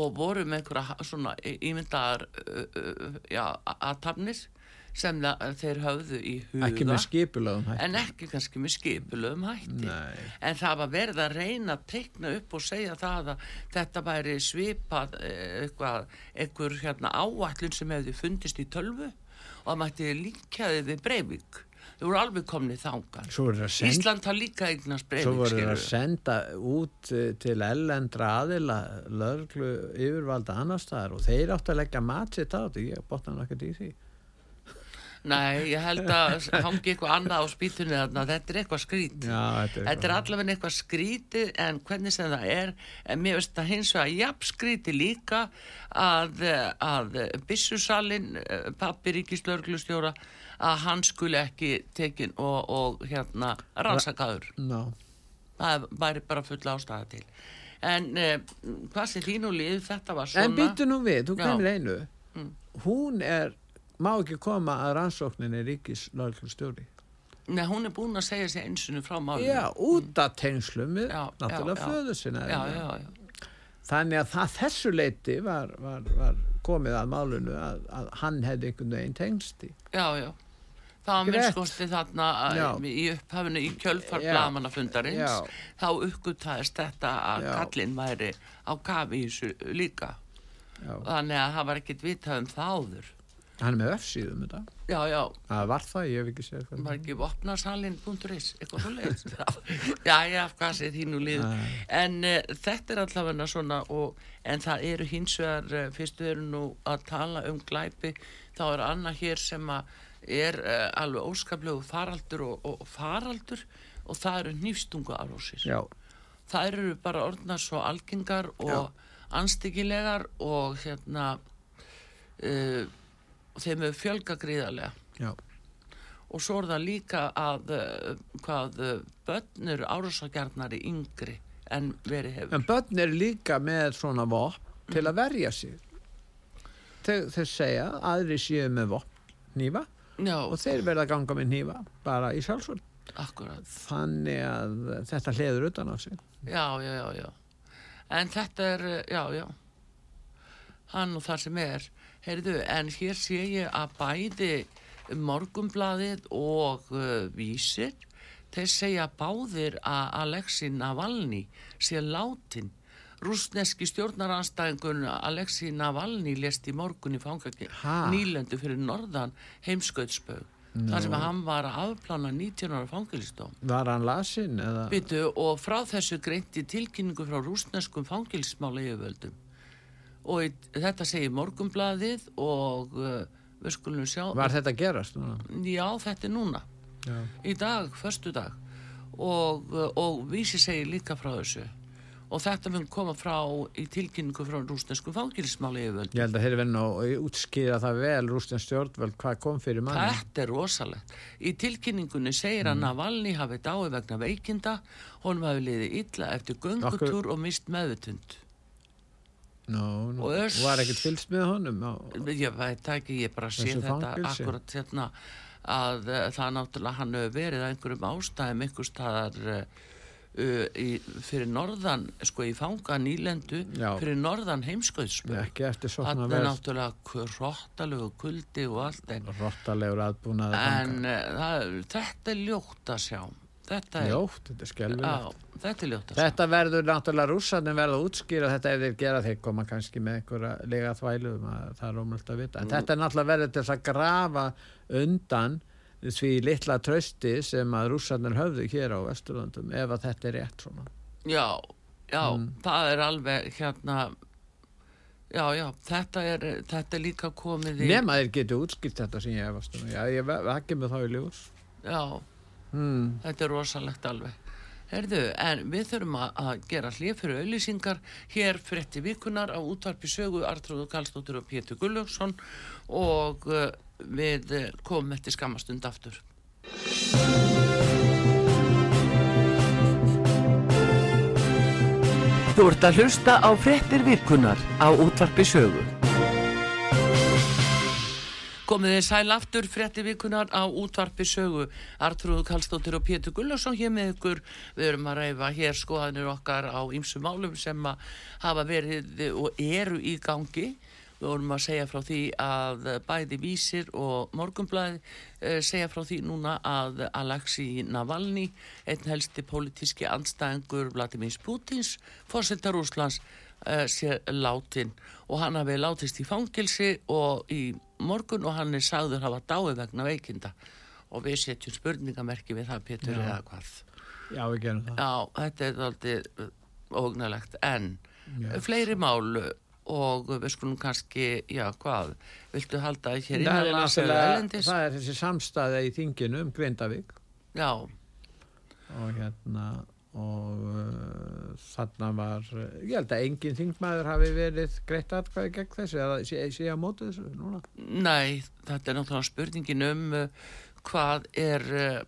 Speaker 1: og voru með einhverja svona ímyndaðar uh, uh, já, aðtafnir sem það, þeir höfðu í huga.
Speaker 2: Ekki með skipulögum hætti.
Speaker 1: En ekki kannski með skipulöfum hætti.
Speaker 2: Nei.
Speaker 1: En það var verið að reyna að teikna upp og segja það að þetta væri svipað eh, eitthvað, hérna áætlun sem hefði fundist í tölvu og það mætti líkjaði við Breivik. Þau voru alveg komnið.
Speaker 2: Svo að senda,
Speaker 1: Ísland har líka eignast
Speaker 2: svo
Speaker 1: Breivik,
Speaker 2: voru þeir að senda út eh, til ellendra aðila löglu yfirvalda annar staðar og þeir áttu að leggja mat sitt á þetta, ég hann ekkert í því.
Speaker 1: Nei, ég held að hangi eitthvað annað á spýtunni þarna, þetta er eitthvað skrítið.
Speaker 2: Já, þetta er
Speaker 1: Þetta er allavega eitthvað skrítið en hvernig sem það er, en mér veist að hins vegar jafn skrítið líka að, að Bissusalinn, pappi ríkislörglustjóra, að hann skuli ekki tekin og, og hérna rannsakaður.
Speaker 2: Ná,
Speaker 1: það væri bara full ástæða til en uh, hvað sé þín og lið þetta var svona
Speaker 2: En býttu nú við, þú glemir einu
Speaker 1: Mm.
Speaker 2: hún er má ekki koma að rannsókninni ríkis lögreglustjóri
Speaker 1: Nei, hún er búin að segja sér einsinu frá málinu
Speaker 2: Já, út af tengslum við náttúrulega föðu sinna
Speaker 1: já, já, já.
Speaker 2: þannig að það þessu leiti var, var, var komið að málunu að, að hann hefði einhvern veginn tengst í
Speaker 1: já, já. Það var minnskosti þarna
Speaker 2: Já.
Speaker 1: í upphafinu í kjölfar
Speaker 2: Já.
Speaker 1: blamanafundarins
Speaker 2: Já.
Speaker 1: þá uppgötaðist þetta að kallinn væri á kafi í þessu líka
Speaker 2: Já.
Speaker 1: þannig að það var ekkert vitað um það áður
Speaker 2: hann er með öfsíðum þetta.
Speaker 1: Já, já,
Speaker 2: það var það, ég hef ekki séð hvað
Speaker 1: var ekki vopnarsalinn.is eitthvað svo leiðis <laughs> já, já, hvað sé þínu lið
Speaker 2: Nei.
Speaker 1: en uh, þetta er allavega svona og, en það eru hins vegar uh, fyrst við erum nú að tala um glæpi þá er annað hér sem er uh, alveg óskaplegu faraldur og, og faraldur og það eru nýfstungu árósir
Speaker 2: Já,
Speaker 1: það eru bara orðnar svo algengar og anstíkilegar og hérna uh, þeim er fjölga gríðarlega.
Speaker 2: Já,
Speaker 1: og svo er það líka að uh, hvað uh, börn eru árásagjarnari yngri en verið hefur.
Speaker 2: En börn er líka með svona vopn til að verja sig. Þeir, þeir segja að aðri séu með vopn nýfa og þeir verða að ganga með nýfa bara í sjálfsvöld þannig að þetta hliður utan á sig.
Speaker 1: Já, já, já, já. En þetta er, uh, já, já. Hann og það sem er heyrðu, en hér sé ég að bæði morgumblaðið og uh, vísir þeir segja báðir að Alexi Navalny sé látin rúsneski stjórnaranstæðingun Alexi Navalny lest í morgun í fangaki nýlendu fyrir norðan heimskautsbög þar sem hann var að afplana 19 ára fangilistóm
Speaker 2: var hann lasin eða?
Speaker 1: Byttu, og frá þessu greinti tilkynningu frá rúsneskum fangilsmála yfirvöldum og í, þetta segir morgumblaðið og uh, við skulum sjá
Speaker 2: var þetta gerast núna?
Speaker 1: já þetta er núna
Speaker 2: Já.
Speaker 1: í dag, förstu dag og, uh, og vísi segir líka frá þessu og þetta mun koma frá í tilkynningu frá rúsneskum fangilsmála yfirvöldum
Speaker 2: Ég held að þeir verða að útskýra það vel rústins stjórnvöld hvað kom fyrir manni.
Speaker 1: Þetta er rosalegt. Í tilkynningunni segir að Navalny hafi dáið vegna veikinda, honum hafi liðið illa eftir göngutúr og mist meðvutund.
Speaker 2: Nú, nú,
Speaker 1: Og öss-
Speaker 2: var ekkert fylgst með honum. Á,
Speaker 1: Ég veit ekki, ég bara sé þetta
Speaker 2: fangelsi?
Speaker 1: akkurat hérna að uh, það náttúrulega hann hefur verið að einhverjum ástæðum einhver staðar uh, í, fyrir norðan, sko í fanga nýlendu,
Speaker 2: Já.
Speaker 1: fyrir norðan heimskauðsböð.
Speaker 2: ekki eftir svona
Speaker 1: Það er náttúrulega hróttalegu kuldi og allt en, en uh, það, þetta er ljótt að sjá. Þetta er,
Speaker 2: Ljótt, þetta er skelvilegt.
Speaker 1: Þetta er ljótt að sjá.
Speaker 2: Þetta verður náttúrulega rússarnir verða að útskýra þetta ef þeir gera þeir koma kannski með einhverja lega þvælu um að það er ómöld að vita. En þetta er náttúrulega verður til að grafa undan því litla trösti sem að rússarnir höfðu hér á Vesturlandum ef að þetta er rétt svona.
Speaker 1: Já, já,
Speaker 2: Mm.
Speaker 1: það er alveg hérna Já, já, þetta er, þetta er líka komið í
Speaker 2: Nema þeir getur útskýrt þetta sem ég efast um. Já, ég vekki mig þá í ljós.
Speaker 1: Já,
Speaker 2: Hmm.
Speaker 1: þetta er rosalegt alveg Herðu, en við þurfum að, gera hlið fyrir auðlýsingar hér frétti vikunar á útvarpi sögu Artrúðu Karlsdóttir og Pétur Gulljófsson og uh, við uh, komum eftir skamastund aftur. Þú ert að hlusta á fréttir vikunar á útvarpi sögu. Komið þið sæl aftur frétti vikunar á útvarpi sögu Artrúðu Kallstóttir og Pétur Gullarsson hér með ykkur. Við erum að reyfa hér skoðanir okkar á ýmsum málum sem hafa verið og eru í gangi. Við vorum að segja frá því að bæði vísir og morgumblæði segja frá því núna að Alexi Navalny, einn helsti pólitíski andstæðingur Vladimir Putins, fórsetar Úslands, uh, sé látin og hann hafi látist í fangilsi og í morgun og hann er sagður hafa dáið vegna veikinda og við setjum spurningamerki við það Pétur
Speaker 2: Já.
Speaker 1: eða hvað
Speaker 2: Já, við gerum það.
Speaker 1: Já, þetta er aldrei ógnalegt en
Speaker 2: Já.
Speaker 1: fleiri mál og við skulum kannski, já hvað viltu halda hér
Speaker 2: Það
Speaker 1: innanlands eða
Speaker 2: náttúrulega-
Speaker 1: erlendis?
Speaker 2: það er þessi samstæða í þinginu um Grindavík
Speaker 1: Já,
Speaker 2: og hérna og uh, þarna var uh, ég held að engin þingmaður hafi verið greitt atkvæði gegn þessu eða sé, sé að móta þessu núna?
Speaker 1: Nei, þetta er náttúrulega spurningin um uh, hvað er uh,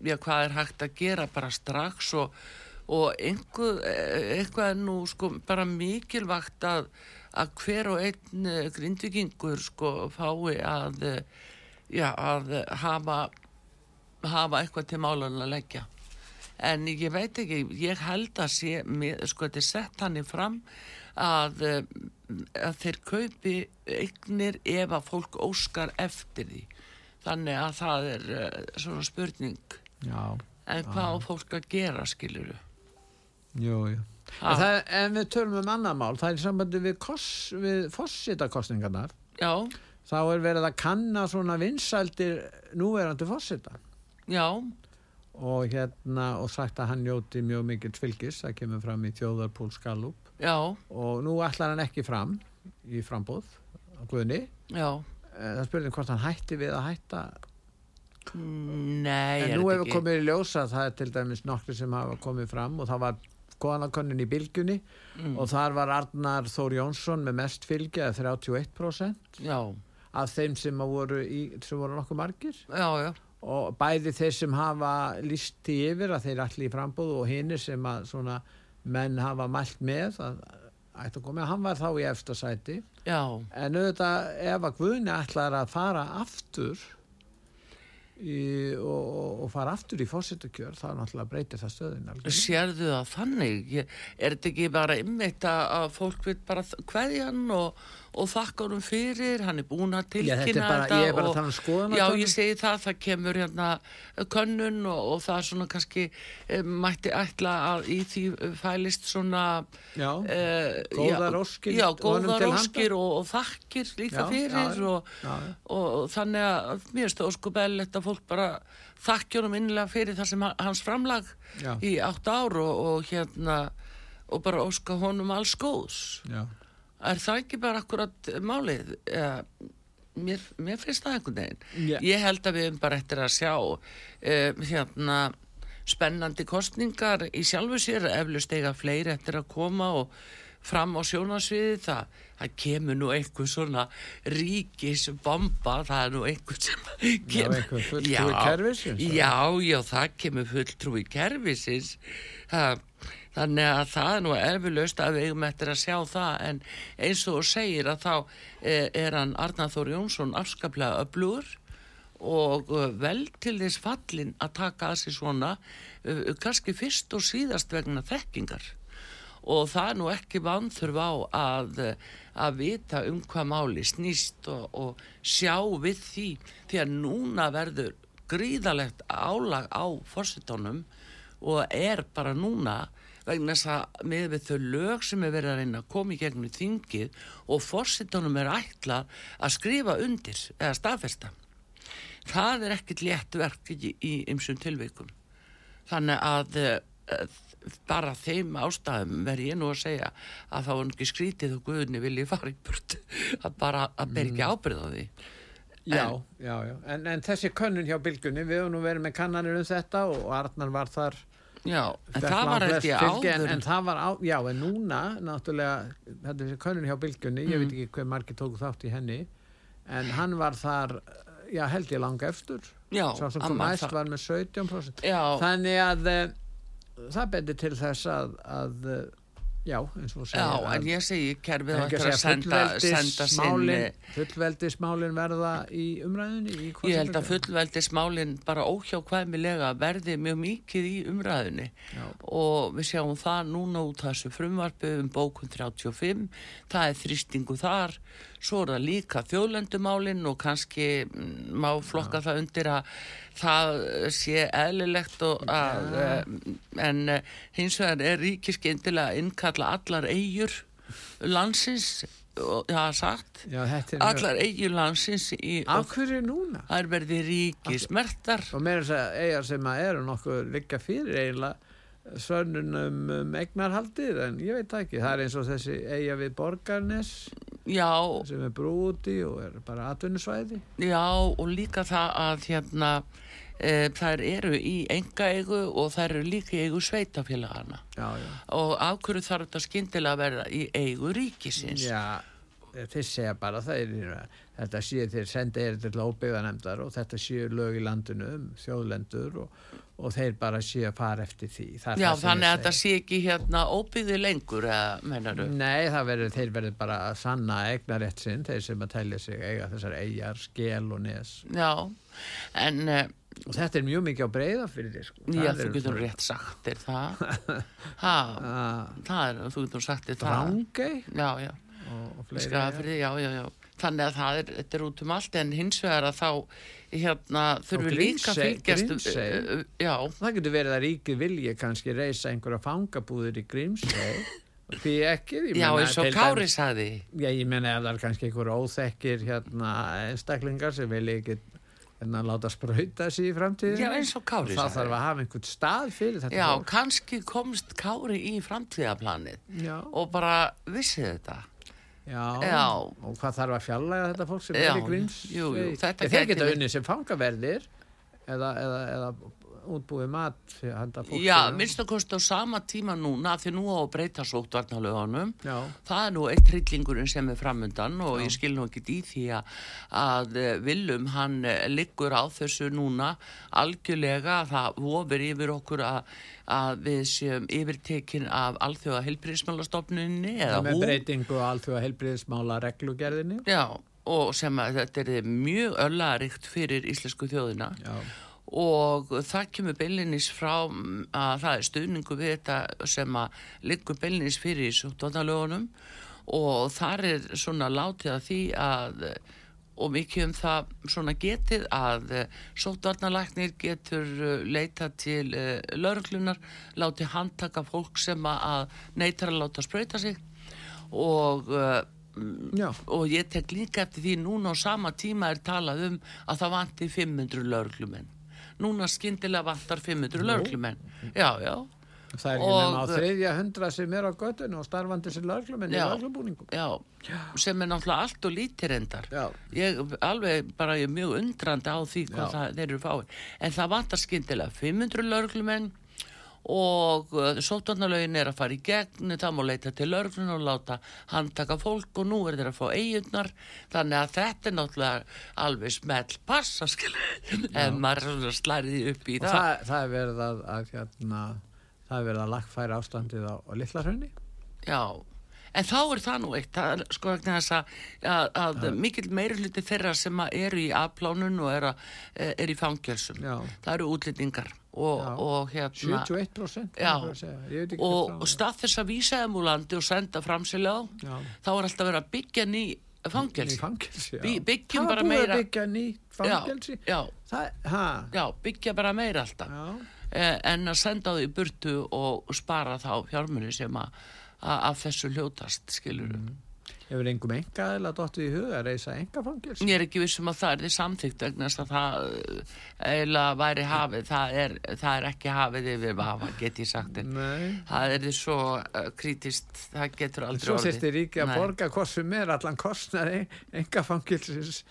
Speaker 1: já, hvað er hægt að gera bara strax og, og einhver, eh, eitthvað er nú sko bara mikilvægt að, að hver og einn eh, grindvikingur sko fái að eh, já, að hafa hafa eitthvað til málan að leggja en ég veit ekki, ég held að sé, sko þetta er sett hann í fram að, eh, að þeir kaupi eignir ef að fólk óskar eftir því. Þannig að það er uh, svona spurning.
Speaker 2: Já,
Speaker 1: en hvað á fólk að gera skiluru
Speaker 2: jú, jú. En, við tölum um annar mál, það er í sambandi við, við fósitakostningarnar.
Speaker 1: já,
Speaker 2: Þá er verið að kanna svona vinsældir núverandi fósita
Speaker 1: já,
Speaker 2: og hérna og sagt að hann njóti mjög mikill fylgis, það kemur fram í þjóðarpól Skallup.
Speaker 1: Já,
Speaker 2: og nú ætlar hann ekki fram í frambóð á Guðni.
Speaker 1: já.
Speaker 2: Eh, Það spurning hvort hann hætti við að hætta.
Speaker 1: Nei,
Speaker 2: En nú hefur komið í ljós að það er til dæmis nokkri sem hafa komið fram og það var skoðanakonnin í bylgunni
Speaker 1: Mm.
Speaker 2: og þar var Arnar Þór Jónsson með mest fylgi að 31%
Speaker 1: já,
Speaker 2: af þeim sem voru, í, sem voru nokkuð margir.
Speaker 1: Já, já
Speaker 2: og bæði þeir sem hafa listi yfir að þeir allir í frambúð og hinnir sem að svona menn hafa mælt með að ætti að koma, hann var þá í efsta sæti.
Speaker 1: Já,
Speaker 2: en auðvitað ef að Guðni ætlar að fara aftur í, og, og, og fara aftur í fórsetukjör þá náttúrulega breytir það stöðin algjörlega.
Speaker 1: sérðu það þannig? Er þetta ekki bara ymmit að að fólk vil bara hverja hann og, og þakka honum fyrir hann er búin að
Speaker 2: Já, þetta
Speaker 1: tilkynna
Speaker 2: bara-
Speaker 1: þetta
Speaker 2: ég er bara að
Speaker 1: og-
Speaker 2: tala um skoðanakönnun.
Speaker 1: já, ég segi það, það kemur hérna könnun og, og það er svona kannski e, mætti ætla að í því eh, fælist svona
Speaker 2: Já,
Speaker 1: e,
Speaker 2: Góðar óskir
Speaker 1: já, góðar óskir og, og þakkir líka
Speaker 2: Já,
Speaker 1: fyrir og,
Speaker 2: Já, já.
Speaker 1: og þannig að mér óskup eðlilegt að fólk bara þakkja honum innlega fyrir það sem ha- hans framlag
Speaker 2: Já.
Speaker 1: í átt ár og, og hérna og bara óska honum alls góðs
Speaker 2: já,
Speaker 1: er það ekki bara akkurat málið? Ja, mér, mér finnst það einhvern veginn.
Speaker 2: Já.
Speaker 1: ég held að við erum bara eftir að sjá uh, hérna spennandi kostningar í sjálfu sér eflust eiga fleiri eftir að koma og fram á sjónasviði það, það kemur nú einhver svona ríkis bomba það er nú einhver sem kemur
Speaker 2: einhver fulltrúi
Speaker 1: Já,
Speaker 2: kerfisins, eða?
Speaker 1: já, já, það kemur fulltrúi kerfisins. Það, þannig að það er nú erfilaust að við eigum eftir að sjá það. En eins og segir að þá eh, er hann Arnar Þór Jónsson afskaplega öflugur og uh, vel til þess fallin að taka að sér svona uh, kannski fyrst og síðast vegna þekkingar. Og það er nú ekki vanþurf á að, að vita um hvað máli snýst og, og sjá við því. Því að núna verður gríðalegt álag á fórsetónum og er bara núna vegna þess að með við þau lög sem er verið að reyna að koma í gegnum þingið og fórsetónum er ætlað að skrifa undir eða staðfesta. Það er ekkert létt verk í, ymsum tilveikum þannig að uh, bara þeim ástæðum verð ég nú að segja að þá er ekki skrítið og guðni vilji fara í burt að bara að ber ekki ábyrð á því.
Speaker 2: Já, já, já. En, en þessi könnun hjá bylgunni, við höfum nú verið með kannanir um þetta og Arnar var þar
Speaker 1: já, en
Speaker 2: fékk
Speaker 1: það var ég
Speaker 2: fylgi,
Speaker 1: áður.
Speaker 2: en, en það var á, já, en núna náttúrulega, þetta er könnun hjá bylgunni ég
Speaker 1: Mm.
Speaker 2: veit ekki hver margir tóku þátt í henni en hann var þar já, held ég langa efstur
Speaker 1: já,
Speaker 2: sá sem kom
Speaker 1: það-
Speaker 2: var með 17%
Speaker 1: já,
Speaker 2: þannig að uh, það betur til þess að, að uh, já, eins og segir
Speaker 1: já, en ég segi kerfið
Speaker 2: ekki
Speaker 1: eftir
Speaker 2: að segja
Speaker 1: senda, senda sinni
Speaker 2: fullveldismálin verða í umræðinni í
Speaker 1: Ég held að fullveldismálin bara óhjákvæmilega verði mjög mikið í umræðinni
Speaker 2: Já.
Speaker 1: og við sjáum það núna út af þessu frumvarpi um bókun 35, það er þrýstingu þar, svo er það líka þjóðlendumálin og kannski mm, má flokka það undir að það sé eðlilegt og að, ja. en eh, hins vegar er ríkiskeindilega að innkalla allar eigur landsins það er sagt
Speaker 2: Já, er mjög-
Speaker 1: allar eigjur landsins í,
Speaker 2: af hverju núna?
Speaker 1: það er verið ríkismertar
Speaker 2: og meira þess að eiga sem að eru nokkuð liggja fyrir eiginlega sönnun um, eignarhaldið en ég veit ekki, það er eins og þessi eiga við borgarnes
Speaker 1: já,
Speaker 2: sem er brú úti og er bara atvinnusvæði.
Speaker 1: Já og líka það að hérna e, þær eru í enga eigu og þær eru líka í eigu sveitafélagana
Speaker 2: já, já,
Speaker 1: og hverju þarf þetta skyndilega að verða í eigu ríkisins?
Speaker 2: Já þeir segja bara það er þetta séu þeir senda er til óbyggðanemdar og þetta séu lög í landinu um þjóðlendur og, og þeir bara séu að fara eftir því það er
Speaker 1: Já, þannig að þetta
Speaker 2: segi.
Speaker 1: sé ekki hérna óbyggði lengur, eða, mennaru?
Speaker 2: Nei, það verður, þeir verður bara að sanna eignarétt sinn, þeir sem að telja sig eiga þessar eigjar, skel og nes
Speaker 1: Já, en uh,
Speaker 2: og þetta er mjög mikið á breyða fyrir því sko.
Speaker 1: já, þú getur
Speaker 2: svona-
Speaker 1: rétt sagt þér það. <laughs> Ha,
Speaker 2: Ah,
Speaker 1: það er, þú getur sagt þér það.
Speaker 2: Drangey
Speaker 1: Já, já.
Speaker 2: Og, og fleiri
Speaker 1: Skafrið, já, já, já. Þannig að það er, þetta er út um allt en hins vegar að þá hérna þurfum við líka að fylgjast
Speaker 2: Grímsey.
Speaker 1: uh, uh, já,
Speaker 2: Það getur verið að ríkið vilji kannski reysa einhverja fangabúðir í Grímsey. <laughs> Því ekki ég
Speaker 1: já
Speaker 2: meina,
Speaker 1: eins og Kári sagði.
Speaker 2: Já, ég menna ef það er kannski einhverja óþekkir hérna einstaklingar sem vilja ekki hérna láta sprauta sig í framtíðinu
Speaker 1: Já, eins og Kári
Speaker 2: það þarf að hafa einhvern stað fyrir þetta
Speaker 1: já,
Speaker 2: fólk.
Speaker 1: kannski komst Kári í framtíðaplanið
Speaker 2: já,
Speaker 1: og bara vissi þetta
Speaker 2: já,
Speaker 1: Já.
Speaker 2: og hvað þarf að fjallæga þetta fólk sem
Speaker 1: Já,
Speaker 2: er í Gríms?
Speaker 1: Jú, jú, þetta
Speaker 2: þeir
Speaker 1: gæti
Speaker 2: geta unnið sem fangaverðir eða, eða, eða útbúið mat handa fólk
Speaker 1: Já, minnst að kosti á sama tíma núna því nú á að breyta sóttvarnalögunum.
Speaker 2: Já,
Speaker 1: það er nú eitt hryllingurinn sem er framundan og ég skil nú ekki í því að, að eh, hann eh, liggur á þessu núna algjörlega það vofir yfir okkur að, að við séum yfirtekin af alþjóða helbriðismálastofnunni eða
Speaker 2: með breytingu á alþjóða heilbriðismála reglugerðinni
Speaker 1: Já, og sem að þetta er mjög öllaríkt fyrir íslensku þjóðina.
Speaker 2: Já,
Speaker 1: og það kemur beilinnis frá mm, að það er stuðningu við þetta sem að liggur beilinnis fyrir í sjóttvandalögunum og þar er svona látið að því að og mikið um það svona getið að sóttvarnalæknir getur eh, leita til lauruglunar, láti handtaka fólk sem að neytar að láta sprauta sig. Og
Speaker 2: já,
Speaker 1: og ég tek líka eftir því núna á sama tíma er talað um að það vanti 500 lauruglumenn núna skyndilega vantar 500 lauruglumenn já, já,
Speaker 2: það er
Speaker 1: Og-
Speaker 2: nema á þriðja hundra sem er á göttinu og starfandi sem löglumenn í
Speaker 1: Já.
Speaker 2: löglubúningum
Speaker 1: já. Sem er náttúrulega allt og lítir endar ég alveg bara ég er mjög undrandi á því hvað það, þeir eru fáið en það vantar skyndilega 500 lauruglumenn og uh, sótvarnalögin er að fara í gegn það má leita til lauruglun og láta handtaka fólk og nú er þeir að fá eigurnar þannig að þetta er náttúrulega alveg smell passa ef maður svona slærið upp í
Speaker 2: og
Speaker 1: það,
Speaker 2: það, það er verið að, að hérna, það er verið að lagfæra ástandið á, á Littlarhraunni
Speaker 1: já En þá er það nú eitt, það sko vegna þess að, að, að mikill meiri hluti þeirra sem eru í afplánun og eru er í fangelsum.
Speaker 2: Já.
Speaker 1: Það eru útlendingar og, og hérna
Speaker 2: 71%
Speaker 1: Já. og, stað þess að vísa þeim úr landi og senda framsýlega á,
Speaker 2: Já.
Speaker 1: þá er alltaf verið að byggja ný
Speaker 2: Ný
Speaker 1: fangelsi.
Speaker 2: fangelsi.
Speaker 1: Bí- byggjum bara meira-
Speaker 2: að byggja nýtt fangelsi
Speaker 1: Já, já, byggja bara meira alltaf. Eh, en að senda þau í burtu og spara þá fjármunni sem að, að þessu hljótast, skilur
Speaker 2: Mm. Hefur engum enga eða dottið í huga að reysa enga fangelsi
Speaker 1: Ég er ekki vissum að það er því samþygt vegna að það eh, eiginlega væri hafið, það er, það er ekki hafið yfir vafa, get ég sagt þér.
Speaker 2: Nei,
Speaker 1: Það er því svo uh, krítist, það getur aldrei
Speaker 2: svo sérst ríki að
Speaker 1: Nei.
Speaker 2: borga hvort sem er allan kostnar enga fangelsis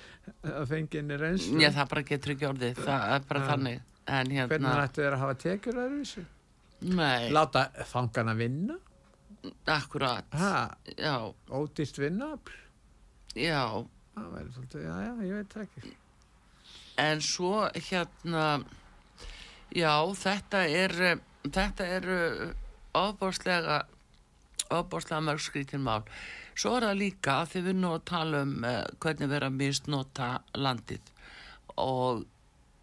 Speaker 2: að fenginni reynslu
Speaker 1: Já, það bara getur ekki orðið, það er bara
Speaker 2: Ja.
Speaker 1: þannig. En
Speaker 2: Hvernig
Speaker 1: hérna,
Speaker 2: ættu þeir að hafa tekjur að þessu?
Speaker 1: nei,
Speaker 2: Láta fangana vinna?
Speaker 1: Akkurat,
Speaker 2: Ha,
Speaker 1: já,
Speaker 2: ódýrt vinna?
Speaker 1: já.
Speaker 2: Það væri svolítið, já, já, ég veit ekki.
Speaker 1: En svo hérna, já, þetta er, eh, þetta er ofbáslega, ofbáslega mörg skrítin mál. Svo er það líka að þið við nú að tala um uh, hvernig vera að misnota landið og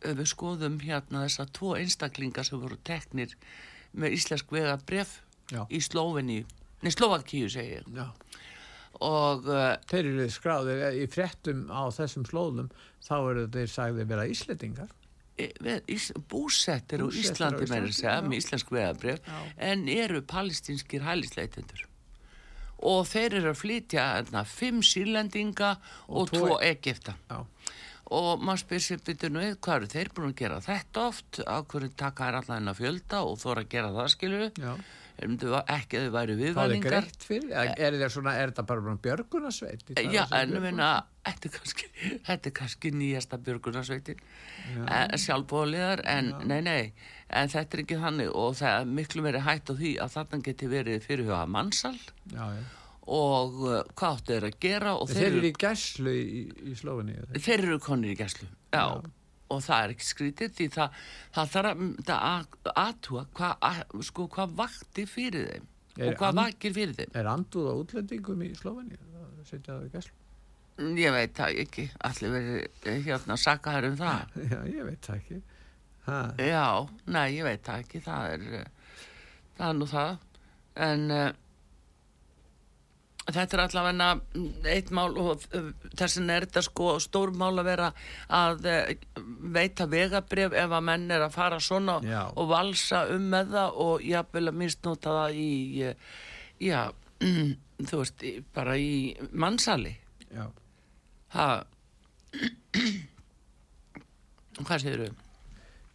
Speaker 1: við skoðum hérna þessa tvo einstaklingar sem voru teknir með íslensk vega bref
Speaker 2: Já.
Speaker 1: í Slóveni, nei Slovakíu segi ég
Speaker 2: Já.
Speaker 1: og uh,
Speaker 2: Þeir eru skráðir í fréttum á þessum slóðum, þá eru þeir sagði vera íslendingar.
Speaker 1: e- ís, búsettir á Íslandi með þess að með íslensk veðabrif
Speaker 2: Já.
Speaker 1: en eru palestinskir hælisleitendur og þeir eru að flytja enna, fimm sírlendinga og,
Speaker 2: Og tvo-
Speaker 1: tvo Egipta
Speaker 2: Já.
Speaker 1: og maður spyr sér byrju nú við hvað eru þeir búin að gera þetta oft á hverju taka er allan að fjölda og þóra að gera það skilju
Speaker 2: Já.
Speaker 1: Ekki að þau væri
Speaker 2: Það er
Speaker 1: viðvæningar
Speaker 2: greitt fyrir, er, er, þeir svona, er þetta bara björgunarsveit?
Speaker 1: Já, en meina, þetta er kannski, þetta er kannski nýjasta björgunarsveitin, sjálfbóðliðar, en nei, nei, en þetta er ekki þannig og það er miklu meiri hætt á því að þarna geti verið fyrirhuga mannsal
Speaker 2: Já, já.
Speaker 1: og uh, hvað áttu þeir að gera og
Speaker 2: Þeir eru í gæslu í, í Slóvinni.
Speaker 1: þeir eru konir í gæslu já. Og það er ekki skrítið því það, það þarf að, að aðtúa hvað að- sko, hvað vakti fyrir þeim
Speaker 2: Er
Speaker 1: og hvað vakir fyrir þeim.
Speaker 2: Er anduð á útlendingum í í gæslu.
Speaker 1: ég veit það ekki, allir verið hérna að saka þær um það. <laughs>
Speaker 2: Já, ég veit það ekki. Ha,
Speaker 1: Já, nei, ég veit það ekki, það er, eh, það er nú það, en uh, þetta er allavega eitt mál og þessin er þetta sko stór mál að vera að veita vegabrif ef að menn er að fara svona
Speaker 2: Já.
Speaker 1: og valsa um með það og jafnvel að misnota það í, já, <clears throat> þú veist, bara í mannsali.
Speaker 2: já.
Speaker 1: Ha, <clears throat> hvað segir þau?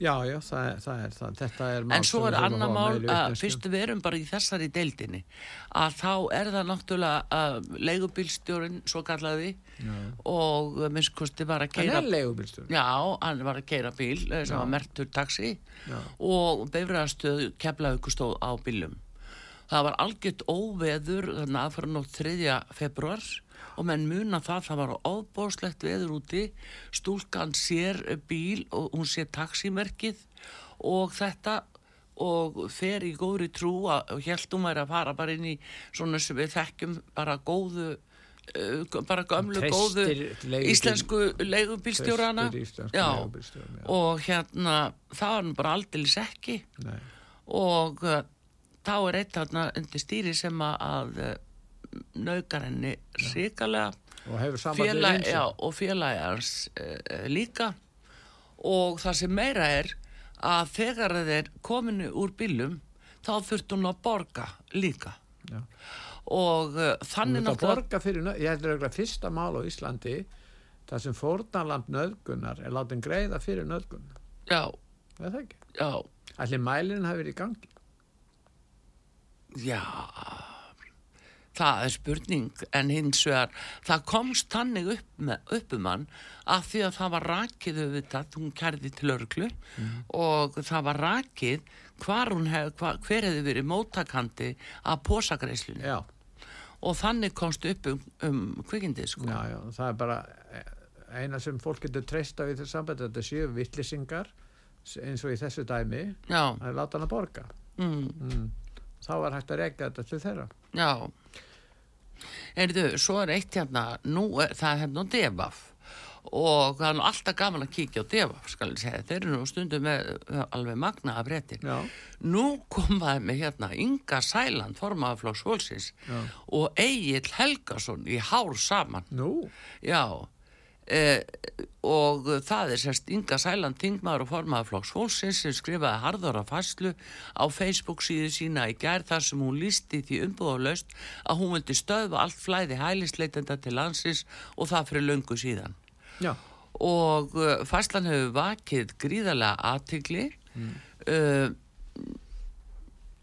Speaker 2: Já, já, það er það. Er, það. Þetta er mál
Speaker 1: En svo er annar mál að
Speaker 2: vitneskju.
Speaker 1: fyrst við erum bara í þessari deildinni að þá er það náttúrulega að leigubílstjórin svo kallaði
Speaker 2: Já.
Speaker 1: og minnst kosti var að
Speaker 2: Hann
Speaker 1: keira
Speaker 2: er leigubílstjóri.
Speaker 1: Já, hann var að keira bíl eh, sem
Speaker 2: Já.
Speaker 1: var mertur taxi
Speaker 2: Já.
Speaker 1: og beifræðarstöð keflaðu stóð á bílum. Það var algjört óveður þannig aðfara nótt 3. februar og menn muna það, það var óbóðslegt veður úti, stúlkan sér bíl og hún sér taximerkið og þetta og fer í góðri trú að, og held hún væri að fara bara inn í svona sem við þekkjum bara góðu uh, bara gömlu
Speaker 2: Treystir
Speaker 1: góðu
Speaker 2: leigubíl-
Speaker 1: íslensku leigubílstjórana. Og hérna það var nú bara aldeilis ekki.
Speaker 2: Nei.
Speaker 1: og uh, þá er eitt þarna undir stýri sem að, að uh, naukar henni ríkalega
Speaker 2: Og
Speaker 1: félag, já, og félagi hans uh, líka og það sem meira er að þegar þeir kominu úr bílum þá þurft hún að borga líka
Speaker 2: Já.
Speaker 1: og uh, þannig
Speaker 2: borga fyrir, ég heldur auðvitað fyrsta mál á Íslandi þar sem fórnarlamp nöðgunar er látin greiða fyrir nöðgun.
Speaker 1: já,
Speaker 2: Það það ekki.
Speaker 1: já,
Speaker 2: Allir mælinn hafi verið í gangi.
Speaker 1: Já, það er spurning en hins vegar, það komst þannig upp, með, upp um hann að því að það var rakið auðvitað, hún kærði til örglu og það var rakið hef, hva, hver hefði verið móttakandi af pósagreislunni
Speaker 2: Já,
Speaker 1: og þannig komst upp um, um kvikindið sko.
Speaker 2: já, já, það er bara eh, eina sem fólk getur treysta við þessu sambandi, þetta séu vittlisingar eins og í þessu dæmi,
Speaker 1: Já,
Speaker 2: að láta hann að borga.
Speaker 1: mm,
Speaker 2: Mm. Þá er hægt að reyka þetta til þeirra.
Speaker 1: já. Erðu, svo er eitt hérna, nú er, það er hérna devaf og það er nú alltaf gaman að kíkja á devaf, skal ég segja, þeir eru nú stundum með uh, alveg magna af réttin.
Speaker 2: Já,
Speaker 1: Nú komaði með hérna Inga Sæland, formaðaflokks fólksins
Speaker 2: Já.
Speaker 1: og Egil Helgason í hár saman.
Speaker 2: nú,
Speaker 1: Já, eh, og það er sérst Inga Sæland, þingmaður og formaðaflokks fólksins sem skrifaði harðara fæslu á Facebook síðu sína í gær þar sem hún lísti því umbúðalaust að hún vildi stöðva allt flæði hælisleitenda til landsins og það fyrir löngu síðan
Speaker 2: já,
Speaker 1: og uh, fæslan hefur vakið gríðarlega aðtigli mm.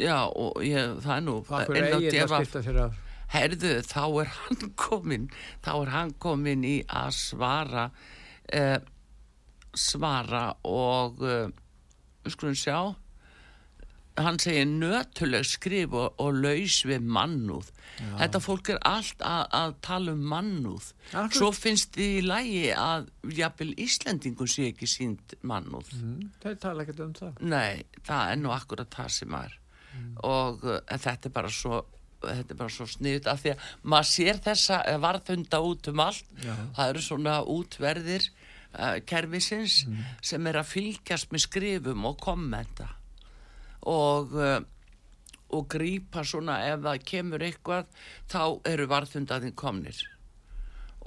Speaker 1: já og ég, það er nú
Speaker 2: það fyrir eigin að skipta sér af.
Speaker 1: Herðu þá er hann <laughs> komin þá er hann komin í að svara uh, svara og uh, skulum sjá. Hann segir nötuleg skrif og, og laus við mannúð. Þetta fólk er allt að, að tala um mannúð.
Speaker 2: Akkur-
Speaker 1: svo finnst því í lægi að jafnvel Íslendingur sé ekki sínt mannúð.
Speaker 2: Mm. Þeir tala ekkert um það.
Speaker 1: Nei, það er nú akkurat það sem er. Og uh, þetta er bara svo þetta er bara svo sniðut af því að maður sér þessa uh, varðhunda út um allt
Speaker 2: Já.
Speaker 1: það eru svona útverðir uh, kerfisins sem er að fylgjast með skrifum og kommenta og uh, og grípa svona ef það kemur eitthvað þá eru varðhundaðin komnir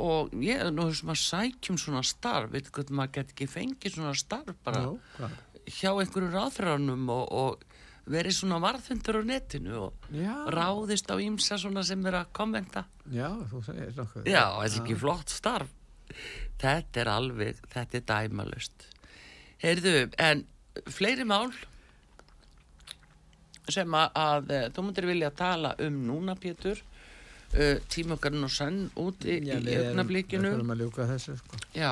Speaker 1: og ég er nú sem að sækjum svona starf, veit hvað maður get ekki fengið svona starf bara
Speaker 2: Nú, hvað?
Speaker 1: hjá einhverju ráðfræðanum og, og verið svona varðfundur á netinu og
Speaker 2: Já.
Speaker 1: ráðist á ímsa svona sem er að kommenta.
Speaker 2: Já, þú segir nokkuð.
Speaker 1: já, þetta er ekki flott starf. Þetta er alveg, þetta er dæmalust heyrðu, en fleiri mál sem að, að eh, þú myndir vilja tala um núna Pétur. Uh, tímokarinn og senn út í,
Speaker 2: Já,
Speaker 1: í
Speaker 2: við erum- að ljúka þessu, sko.
Speaker 1: Já,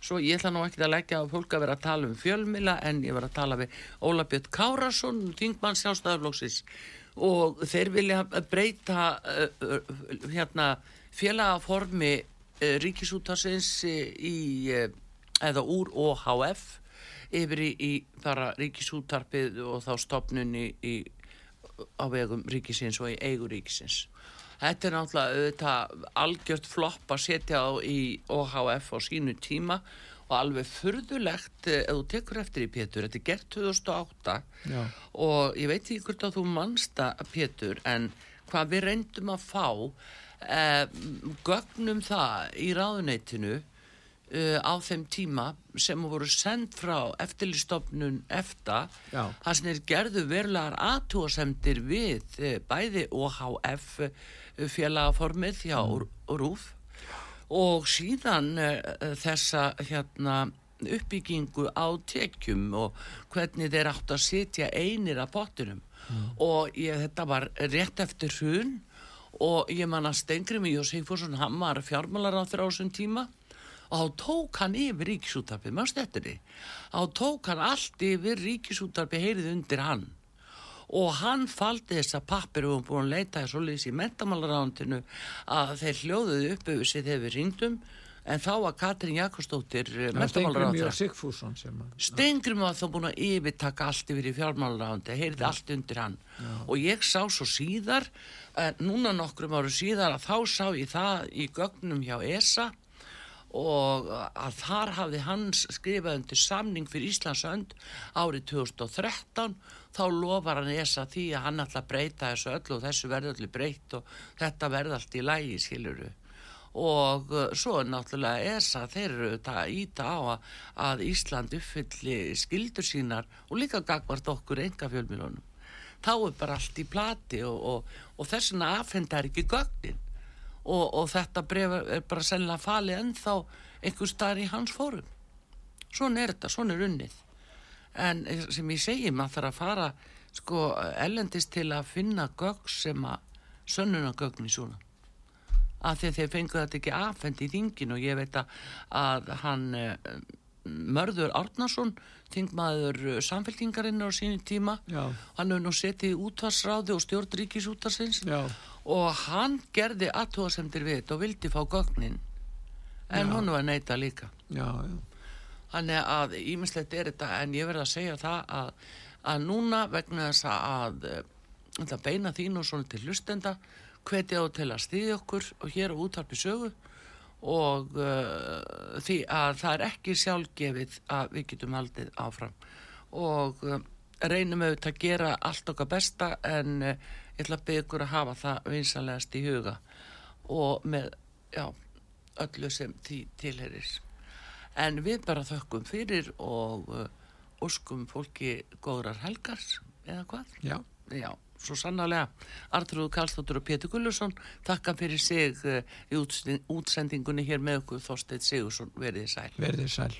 Speaker 1: svo ég ætla nú ekki að leggja á fólk að vera að tala um fjölmila en ég var að tala við Óla Björn Kárasson, þingmann sjálfstæðarflóksis og þeir vilja breyta uh, uh, hérna félagaformi uh, ríkisútarsins í eða úr OHF yfir í, í bara ríkisútarpið og þá stopnunni í, á vegum ríkisins og í eigu ríkisins. Þetta er náttúrulega auðvitað algjört flopp að setja á í OHF á sínu tíma og alveg furðulegt ef þú tekur eftir í Pétur, þetta er gert 2008
Speaker 2: Já.
Speaker 1: og ég veit ekki hvort að þú mannsta Pétur en hvað við reyndum að fá eh, gögnum það í ráðuneytinu uh, á þeim tíma sem voru sendt frá eftirlistofnun EFTA það sem er gerðu verulegar aðtúasemdir við uh, bæði OHF uh, félagaformið hjá mm. RÚF og síðan uh, þessa hérna uppbyggingu á tekjum og hvernig þeir átt að setja einir að pottunum og ég, þetta var rétt eftir hrun og ég man að Stengri mig og Sigfússon hann var fjármálar á þessum tíma og þá tók hann yfir ríkisútarpið, maður stettir því? Þá tók hann allt yfir ríkisútarpið heyrið undir hann. Og hann faldi þessa pappir og búin að leita þess og lýsi í mentamálarántinu að þeir hljóðuðu upp yfir sig þegar við ringdum en þá var Katrín
Speaker 2: Sigfússon sem að
Speaker 1: Stengrim var þá búin að yfirtaka allt yfir í fjármálarándi, heyrði allt undir hann. Og ég sá svo síðar uh, núna nokkrum áru síðar að þá sá ég það í gögnum hjá ESA og að þar hafði hans skrifað undir samning fyrir Íslands önd árið 2013 þá lofar hann ESA því að hann ætla að breyta þessu öllu og þessu verði öllu breytt og þetta verði allt í lægi skiluru og uh, svo er náttúrulega ESA þeir eru þetta að íta á að, að Ísland uppfylli skildur sínar og líka gagvart okkur enga fjölmjölunum þá er bara allt í plati og, og, og þess vegna afhendar ekki gögnin og, og þetta bref er bara sennilega falið ennþá einhver staðar í hans fórum. Svona er þetta, svona er unnið. En sem ég segi, maður þarf að fara sko ellendist til að finna gögn sem að sönnuna gögn í svona. Að því að þeir fengu þetta ekki afhend í þingin og ég veit að, hann eh, Mörður Árnason þingmaður eh, samfélkingarinn á sínu tíma
Speaker 2: Já.
Speaker 1: hann hefur nú setið í útvarsráði og stjórn ríkisútarsins
Speaker 2: Já,
Speaker 1: og hann gerði aðtóðasemdir við þetta og vildi fá gögnin. En
Speaker 2: Já.
Speaker 1: hún var neita líka.
Speaker 2: Já, já,
Speaker 1: Þannig að ímislegt er þetta en ég verð að segja það að, að núna vegna þess að eh, ætla að beina þín og svona til hlustenda hvetja þú til að stýði okkur og hér á útvarpi sögu. Og uh, því að það er ekki sjálfgefið að við getum haldið áfram. Og uh, reynum auðvitað að gera allt okkar besta en uh, ég ætla að byggja ykkur að hafa það vinsalegast í huga og með, já, öllu sem því tilherir en við bara þökkum fyrir og uh, óskum fólki góðrar helgar eða hvað?
Speaker 2: já.
Speaker 1: Já, svo sannarlega Artrúð Karlsdóttur og Pétur Gullusson takka fyrir sig uh, í útsendingunni hér með okkur Þorsteinn Sigursson verið þið sæl
Speaker 2: Verðið sæl.